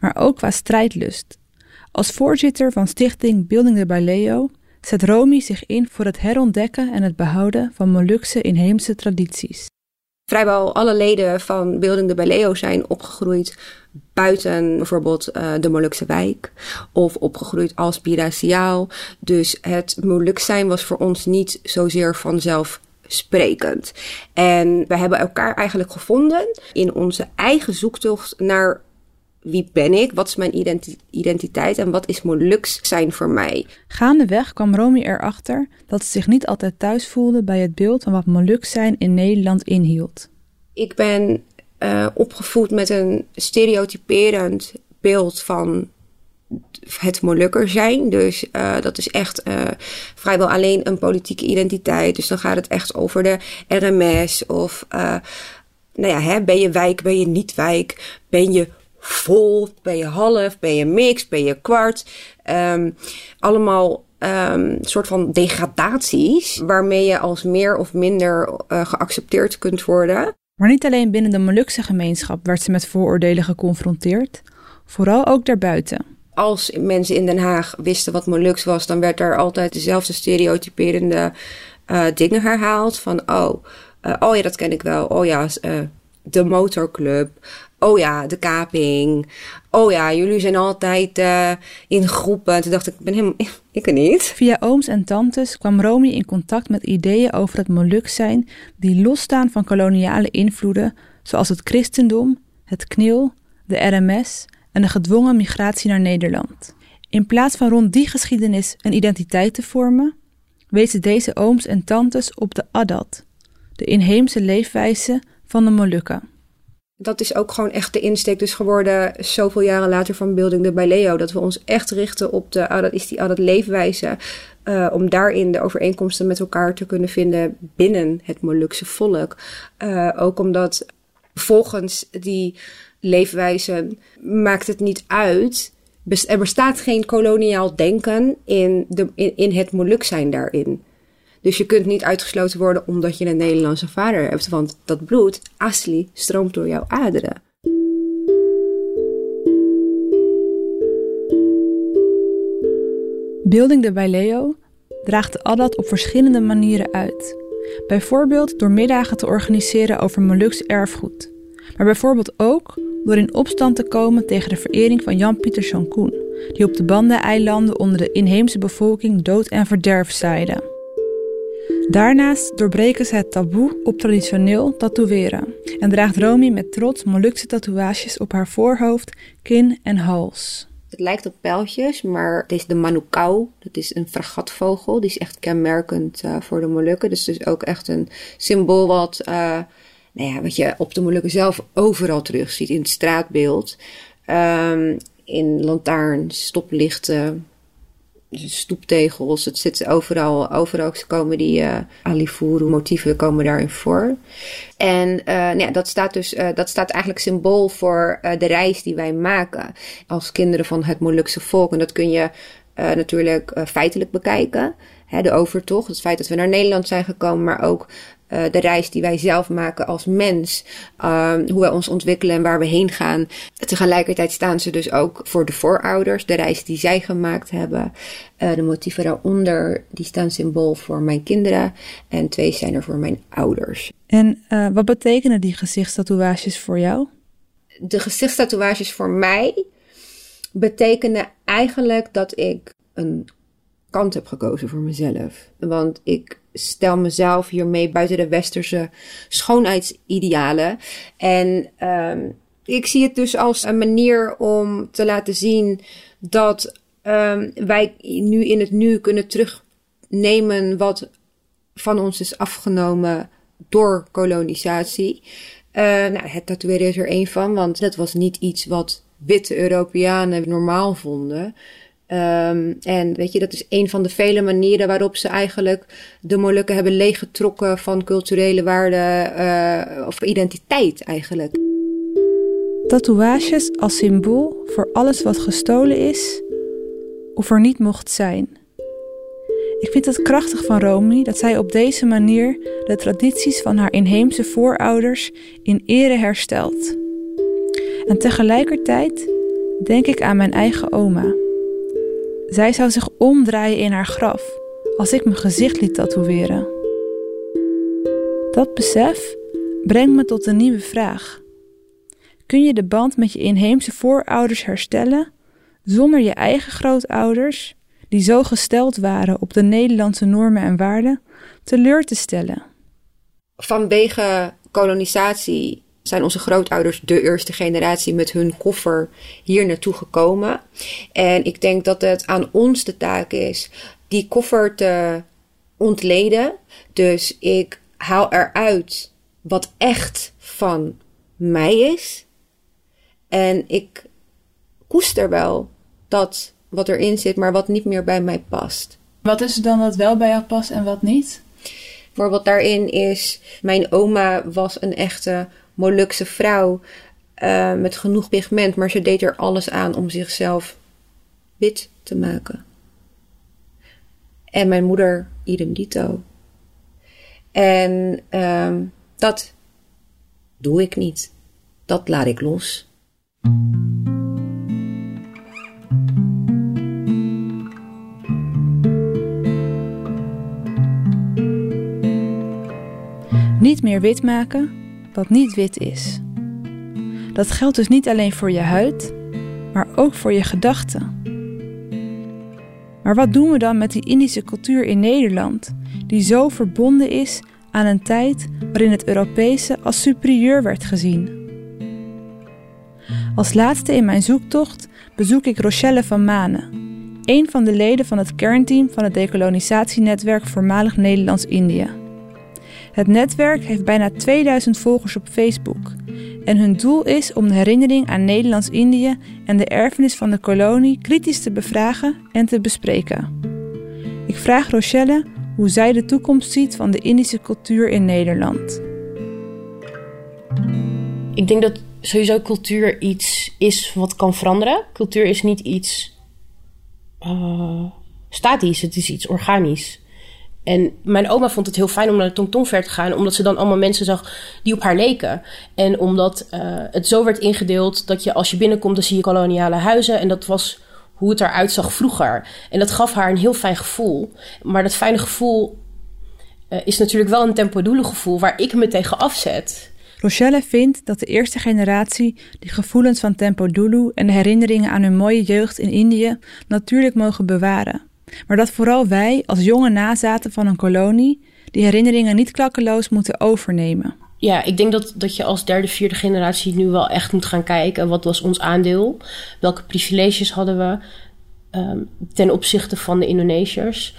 maar ook qua strijdlust. Als voorzitter van stichting Building de Baleo zet Romy zich in voor het herontdekken en het behouden van Molukse inheemse tradities. Vrijwel alle leden van Building de zijn opgegroeid buiten bijvoorbeeld uh, de Molukse wijk of opgegroeid als biraciaal. Dus het Moluk zijn was voor ons niet zozeer vanzelfsprekend. En we hebben elkaar eigenlijk gevonden in onze eigen zoektocht naar wie ben ik, wat is mijn identiteit en wat is Moluks zijn voor mij. Gaandeweg kwam Romy erachter dat ze zich niet altijd thuis voelde bij het beeld van wat Moluks zijn in Nederland inhield. Ik ben uh, opgevoed met een stereotyperend beeld van het Molukker zijn. Dus uh, dat is echt uh, vrijwel alleen een politieke identiteit. Dus dan gaat het echt over de RMS of nou ja, hè, ben je wijk, ben je niet wijk, ben je vol, ben je half, ben je mix, ben je kwart. Um, allemaal um, soort van degradaties waarmee je als meer of minder uh, geaccepteerd kunt worden. Maar niet alleen binnen de Molukse gemeenschap werd ze met vooroordelen geconfronteerd, vooral ook daarbuiten. Als mensen in Den Haag wisten wat Moluks was, dan werd er altijd dezelfde stereotyperende uh, dingen herhaald. Van, oh, uh, oh ja, dat ken ik wel. Oh ja, de motorclub. Oh ja, de kaping. Oh ja, jullie zijn altijd uh, in groepen. Toen dacht ik, ik ben helemaal, ik niet. Via ooms en tantes kwam Romy in contact met ideeën over het Moluk zijn die losstaan van koloniale invloeden, zoals het christendom, het knil, de RMS en de gedwongen migratie naar Nederland. In plaats van rond die geschiedenis een identiteit te vormen, wezen deze ooms en tantes op de Adat, de inheemse leefwijze van de Molukken. Dat is ook gewoon echt de insteek dus geworden, zoveel jaren later van Building de bij Leo. Dat we ons echt richten op de Adat, is die Adat leefwijze. Uh, om daarin de overeenkomsten met elkaar te kunnen vinden binnen het Molukse volk. Uh, ook omdat volgens die leefwijzen maakt het niet uit. Er bestaat geen koloniaal denken in, de, in, in het Moluk zijn daarin. Dus je kunt niet uitgesloten worden omdat je een Nederlandse vader hebt, want dat bloed, asli, stroomt door jouw aderen. Building de Baileo draagt de Adat op verschillende manieren uit. Bijvoorbeeld door middagen te organiseren over Moluks erfgoed. Maar bijvoorbeeld ook door in opstand te komen tegen de verering van Jan-Pieter Sankoen, die op de Banda-eilanden onder de inheemse bevolking dood en verderf zaaide. Daarnaast doorbreken ze het taboe op traditioneel tatoeëren en draagt Romy met trots Molukse tatoeages op haar voorhoofd, kin en hals. Het lijkt op pijltjes, maar het is de manukau. Dat is een fragatvogel. Die is echt kenmerkend uh, voor de Molukken. Dus het is ook echt een symbool wat, uh, nou ja, wat je op de Molukken zelf overal terugziet. In het straatbeeld. Um, in lantaarns, stoplichten, stoeptegels. Het zit overal, overal komen die uh, alifuru motieven komen daarin voor. En uh, nou ja, dat staat dus, uh, dat staat eigenlijk symbool voor de reis die wij maken als kinderen van het Molukse volk. En dat kun je natuurlijk feitelijk bekijken. Hè, de overtocht, het feit dat we naar Nederland zijn gekomen, maar ook uh, de reis die wij zelf maken als mens, uh, hoe wij ons ontwikkelen en waar we heen gaan. Tegelijkertijd staan ze dus ook voor de voorouders, de reis die zij gemaakt hebben. De motieven daaronder, die staan symbool voor mijn kinderen en twee zijn er voor mijn ouders. En wat betekenen die gezichtstatoeages voor jou? De gezichtstatoeages voor mij betekenen eigenlijk dat ik een kant heb gekozen voor mezelf. Want ik stel mezelf hiermee buiten de westerse schoonheidsidealen. En um, ik zie het dus als een manier om te laten zien dat um, wij nu in het nu kunnen terugnemen wat van ons is afgenomen door kolonisatie. Uh, nou, het tatoeëren is er één van, want dat was niet iets wat witte Europeanen normaal vonden. Um, en weet je, dat is een van de vele manieren waarop ze eigenlijk de Molukken hebben leeggetrokken van culturele waarden uh, of identiteit eigenlijk. Tatoeages als symbool voor alles wat gestolen is of er niet mocht zijn. Ik vind het krachtig van Romy dat zij op deze manier de tradities van haar inheemse voorouders in ere herstelt. En tegelijkertijd denk ik aan mijn eigen oma. Zij zou zich omdraaien in haar graf als ik mijn gezicht liet tatoeëren. Dat besef brengt me tot een nieuwe vraag. Kun je de band met je inheemse voorouders herstellen zonder je eigen grootouders, die zo gesteld waren op de Nederlandse normen en waarden, teleur te stellen? Vanwege kolonisatie zijn onze grootouders de eerste generatie met hun koffer hier naartoe gekomen. En ik denk dat het aan ons de taak is die koffer te ontleden. Dus ik haal eruit wat echt van mij is. En ik koester wel dat wat erin zit, maar wat niet meer bij mij past. Wat is er dan wat wel bij jou past en wat niet? Bijvoorbeeld daarin is, mijn oma was een echte Molukse vrouw uh, met genoeg pigment, maar ze deed er alles aan om zichzelf wit te maken. En mijn moeder, idem dito. En uh, dat doe ik niet. Dat laat ik los. Niet meer wit maken wat niet wit is. Dat geldt dus niet alleen voor je huid, maar ook voor je gedachten. Maar wat doen we dan met die Indische cultuur in Nederland, die zo verbonden is aan een tijd waarin het Europese als superieur werd gezien? Als laatste in mijn zoektocht bezoek ik Rochelle van Manen, een van de leden van het kernteam van het decolonisatienetwerk Voormalig Nederlands-Indië. Het netwerk heeft bijna 2000 volgers op Facebook en hun doel is om de herinnering aan Nederlands-Indië en de erfenis van de kolonie kritisch te bevragen en te bespreken. Ik vraag Rochelle hoe zij de toekomst ziet van de Indische cultuur in Nederland. Ik denk dat sowieso cultuur iets is wat kan veranderen. Cultuur is niet iets uh, statisch, het is iets organisch. En mijn oma vond het heel fijn om naar de Tongtongver te gaan, omdat ze dan allemaal mensen zag die op haar leken. En omdat uh, het zo werd ingedeeld dat je als je binnenkomt, dan zie je koloniale huizen. En dat was hoe het eruit zag vroeger. En dat gaf haar een heel fijn gevoel. Maar dat fijne gevoel uh, is natuurlijk wel een tempo gevoel waar ik me tegen afzet. Rochelle vindt dat de eerste generatie die gevoelens van Tempo Dulu en de herinneringen aan hun mooie jeugd in Indië natuurlijk mogen bewaren maar dat vooral wij als jonge nazaten van een kolonie, die herinneringen niet klakkeloos moeten overnemen. Ja, ik denk dat, dat je als derde, vierde generatie nu wel echt moet gaan kijken. Wat was ons aandeel? Welke privileges hadden we ehm, ten opzichte van de Indonesiërs?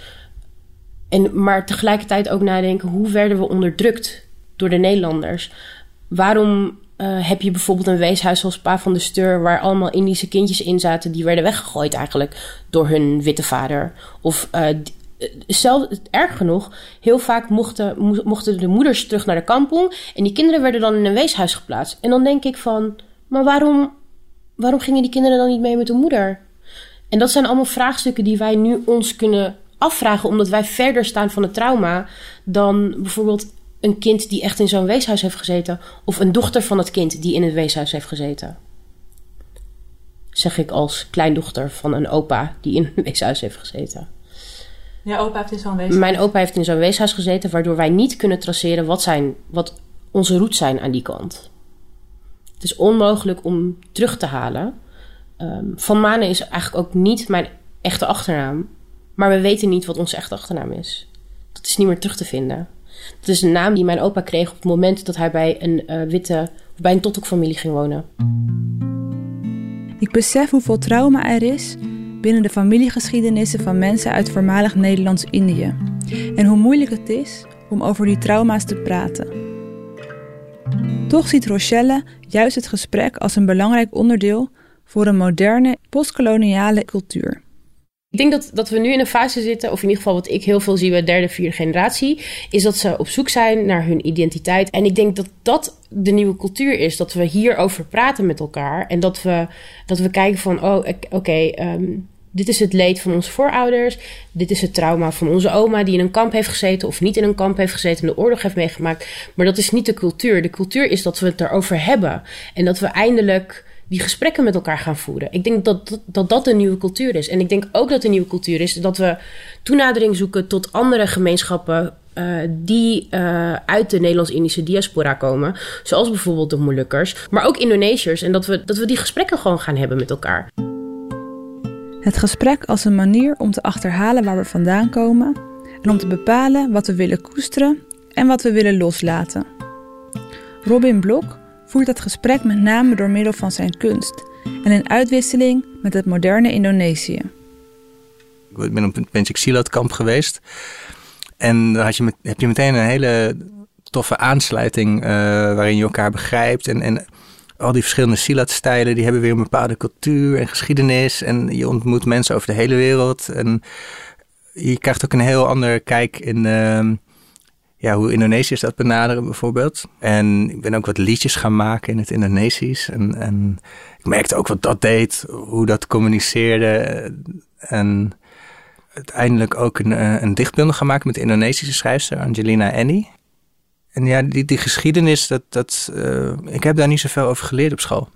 En, maar tegelijkertijd ook nadenken, hoe werden we onderdrukt door de Nederlanders? Waarom uh, heb je bijvoorbeeld een weeshuis als Pa van de Steur... waar allemaal Indische kindjes in zaten... die werden weggegooid eigenlijk door hun witte vader? Of uh, zelf, erg genoeg, heel vaak mochten, mochten de moeders terug naar de kampong... en die kinderen werden dan in een weeshuis geplaatst. En dan denk ik van, maar waarom, waarom gingen die kinderen dan niet mee met de moeder? En dat zijn allemaal vraagstukken die wij nu ons kunnen afvragen... omdat wij verder staan van het trauma dan bijvoorbeeld een kind die echt in zo'n weeshuis heeft gezeten, of een dochter van het kind die in het weeshuis heeft gezeten. Zeg ik als kleindochter van een opa die in een weeshuis heeft gezeten. Ja, opa heeft in zo'n weeshuis. Mijn opa heeft in zo'n weeshuis gezeten, waardoor wij niet kunnen traceren wat, zijn, wat onze roots zijn aan die kant. Het is onmogelijk om terug te halen. Um, van Manen is eigenlijk ook niet mijn echte achternaam. Maar we weten niet wat onze echte achternaam is. Dat is niet meer terug te vinden. Dat is een naam die mijn opa kreeg op het moment dat hij bij een uh, witte, bij een Totok-familie ging wonen. Ik besef hoeveel trauma er is binnen de familiegeschiedenissen van mensen uit voormalig Nederlands-Indië. En hoe moeilijk het is om over die trauma's te praten. Toch ziet Rochelle juist het gesprek als een belangrijk onderdeel voor een moderne postkoloniale cultuur. Ik denk dat, dat we nu in een fase zitten, of in ieder geval wat ik heel veel zie bij derde, vierde generatie, is dat ze op zoek zijn naar hun identiteit. En ik denk dat dat de nieuwe cultuur is. Dat we hierover praten met elkaar. En dat we, dat we kijken van, oh, oké, ehm, dit is het leed van onze voorouders. Dit is het trauma van onze oma die in een kamp heeft gezeten of niet in een kamp heeft gezeten en de oorlog heeft meegemaakt. Maar dat is niet de cultuur. De cultuur is dat we het erover hebben. En dat we eindelijk die gesprekken met elkaar gaan voeren. Ik denk dat dat, dat dat een nieuwe cultuur is. En ik denk ook dat een nieuwe cultuur is dat we toenadering zoeken tot andere gemeenschappen uh, die uh, uit de Nederlands-Indische diaspora komen. Zoals bijvoorbeeld de Molukkers, maar ook Indonesiërs. En dat we, dat we die gesprekken gewoon gaan hebben met elkaar. Het gesprek als een manier om te achterhalen waar we vandaan komen en om te bepalen wat we willen koesteren en wat we willen loslaten. Robin Blok voert dat gesprek met name door middel van zijn kunst en in uitwisseling met het moderne Indonesië. Ik ben op een Pensik Silat kamp geweest. En dan had je heb je meteen een hele toffe aansluiting uh, waarin je elkaar begrijpt. En, en al die verschillende Silat-stijlen, die hebben weer een bepaalde cultuur en geschiedenis. En je ontmoet mensen over de hele wereld. En je krijgt ook een heel ander kijk in... Uh, ja, hoe Indonesiërs dat benaderen bijvoorbeeld. En ik ben ook wat liedjes gaan maken in het Indonesisch. En, en ik merkte ook wat dat deed, hoe dat communiceerde. En uiteindelijk ook een, eh, een dichtbundel gaan maken met de Indonesische schrijfster Angelina Annie. En ja, die, die geschiedenis, dat, dat, uh, ik heb daar niet zoveel over geleerd op school.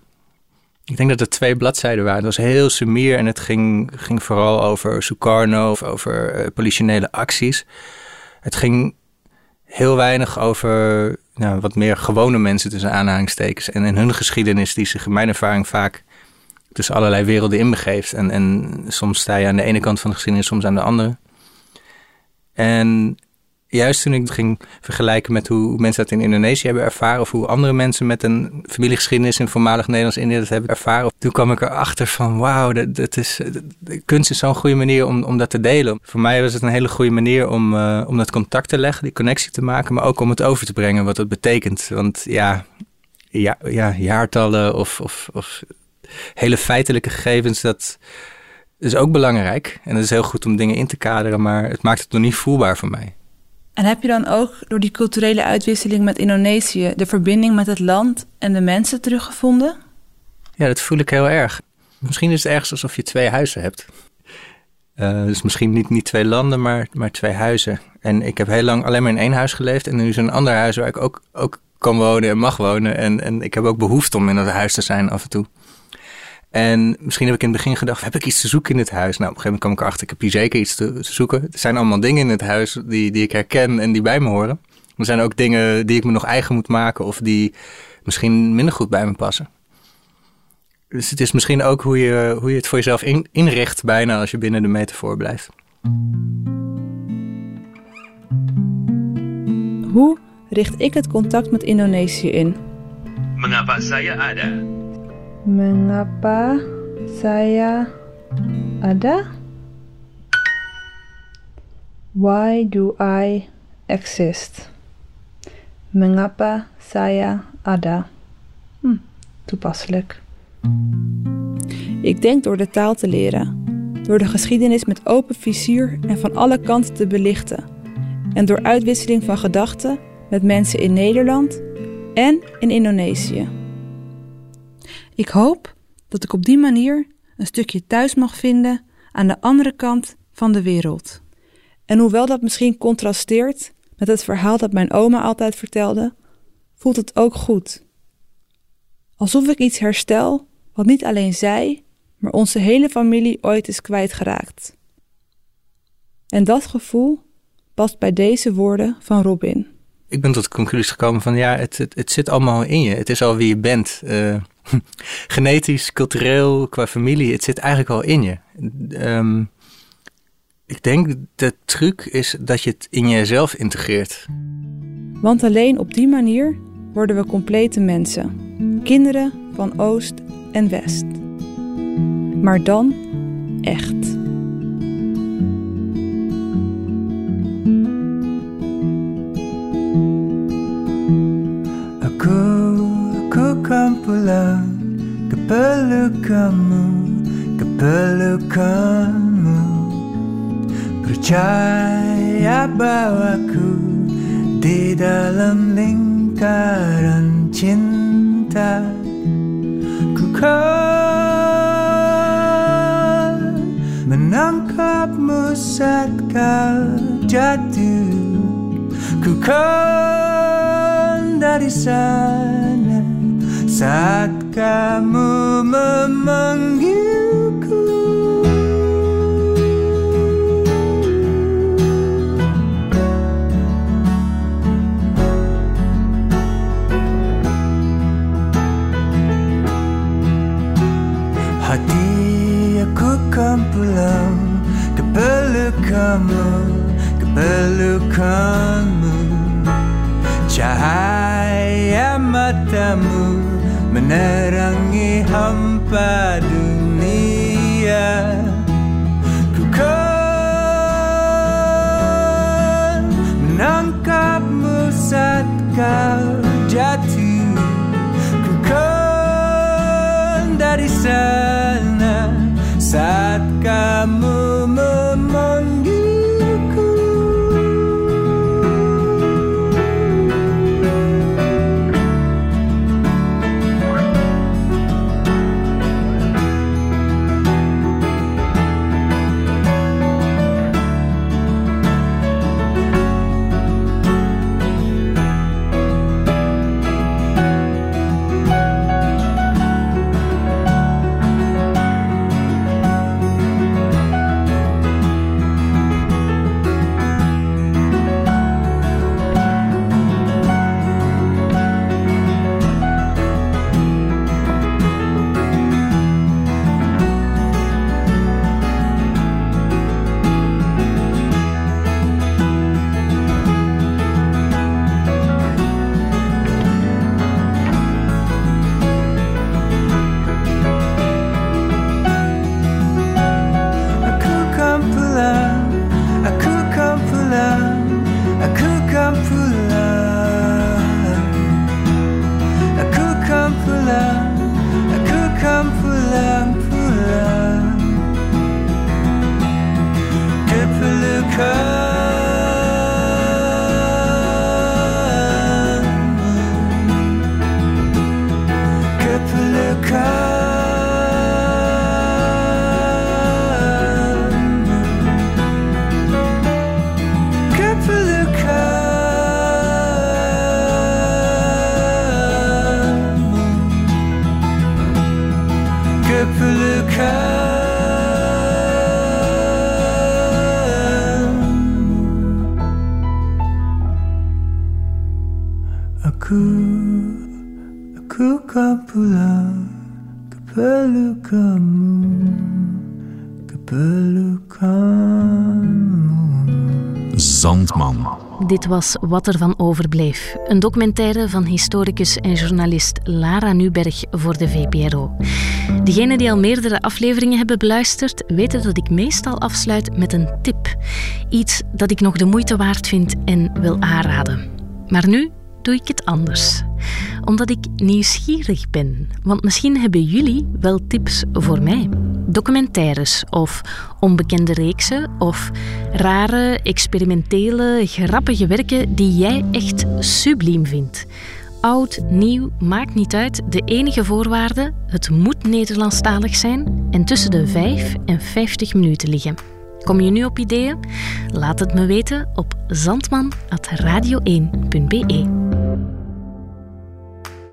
Ik denk dat er twee bladzijden waren. Het was heel sumier en het ging, ging vooral over Sukarno over uh, politionele acties. Het ging heel weinig over nou, wat meer gewone mensen tussen aanhalingstekens. En in hun geschiedenis, die zich in mijn ervaring vaak tussen allerlei werelden inbegeeft. En, en soms sta je aan de ene kant van de geschiedenis, soms aan de andere. En juist toen ik ging vergelijken met hoe mensen dat in Indonesië hebben ervaren, of hoe andere mensen met een familiegeschiedenis in voormalig Nederlands-Indië dat hebben ervaren, toen kwam ik erachter van wauw, dat, dat is, kunst is zo'n goede manier om, om dat te delen. Voor mij was het een hele goede manier om, uh, om dat contact te leggen, die connectie te maken, maar ook om het over te brengen wat het betekent. Want ja, ja, ja jaartallen of, of, of hele feitelijke gegevens, dat is ook belangrijk. En het is heel goed om dingen in te kaderen, maar het maakt het nog niet voelbaar voor mij. En heb je dan ook door die culturele uitwisseling met Indonesië de verbinding met het land en de mensen teruggevonden? Ja, dat voel ik heel erg. Misschien is het ergens alsof je twee huizen hebt. Uh, dus misschien niet, niet twee landen, maar, maar twee huizen. En ik heb heel lang alleen maar in één huis geleefd. En nu is er een ander huis waar ik ook, ook kan wonen en mag wonen. En, en ik heb ook behoefte om in dat huis te zijn af en toe. En misschien heb ik in het begin gedacht, heb ik iets te zoeken in het huis? Nou, op een gegeven moment kwam ik erachter, ik heb hier zeker iets te, zoeken. Er zijn allemaal dingen in het huis die, die ik herken en die bij me horen. Er zijn ook dingen die ik me nog eigen moet maken of die misschien minder goed bij me passen. Dus het is misschien ook hoe je, hoe je het voor jezelf in, inricht bijna als je binnen de metafoor blijft. Hoe richt ik het contact met Indonesië in? Mengapa saya ada? Mengapa saya ada? Why do I exist? Mengapa saya ada? Hm, toepasselijk. Ik denk door de taal te leren, door de geschiedenis met open vizier en van alle kanten te belichten, en door uitwisseling van gedachten met mensen in Nederland en in Indonesië. Ik hoop dat ik op die manier een stukje thuis mag vinden aan de andere kant van de wereld. En hoewel dat misschien contrasteert met het verhaal dat mijn oma altijd vertelde, voelt het ook goed. Alsof ik iets herstel wat niet alleen zij, maar onze hele familie ooit is kwijtgeraakt. En dat gevoel past bij deze woorden van Robin. Ik ben tot de conclusie gekomen van ja, het, het, het zit allemaal in je. Het is al wie je bent. Uh, genetisch, cultureel, qua familie, het zit eigenlijk al in je. Um, ik denk de truc is dat je het in jezelf integreert. Want alleen op die manier worden we complete mensen. Kinderen van Oost en West. Maar dan echt. Aku kan pulang ke pelukanmu, ke pelukanmu. Percaya bahwaku di dalam lingkaran cinta Ku kan menangkapmu saat kau jatuh Ku kan dari sana saat kamu memanggilku kan pulang ke pelukanmu, ke pelukanmu. Cahaya matamu menerangi hampa dunia Dit was Wat er van overbleef. Een documentaire van historicus en journalist Lara Nuberg voor de VPRO. Degenen die al meerdere afleveringen hebben beluisterd, weten dat ik meestal afsluit met een tip. Iets dat ik nog de moeite waard vind en wil aanraden. Maar nu doe ik het anders. Omdat ik nieuwsgierig ben. Want misschien hebben jullie wel tips voor mij. Documentaires of onbekende reeksen of rare, experimentele, grappige werken die jij echt subliem vindt. Oud, nieuw, maakt niet uit. De enige voorwaarde: het moet Nederlandstalig zijn en tussen de 5 en 50 minuten liggen. Kom je nu op ideeën? Laat het me weten op zandman.radio1.be. you.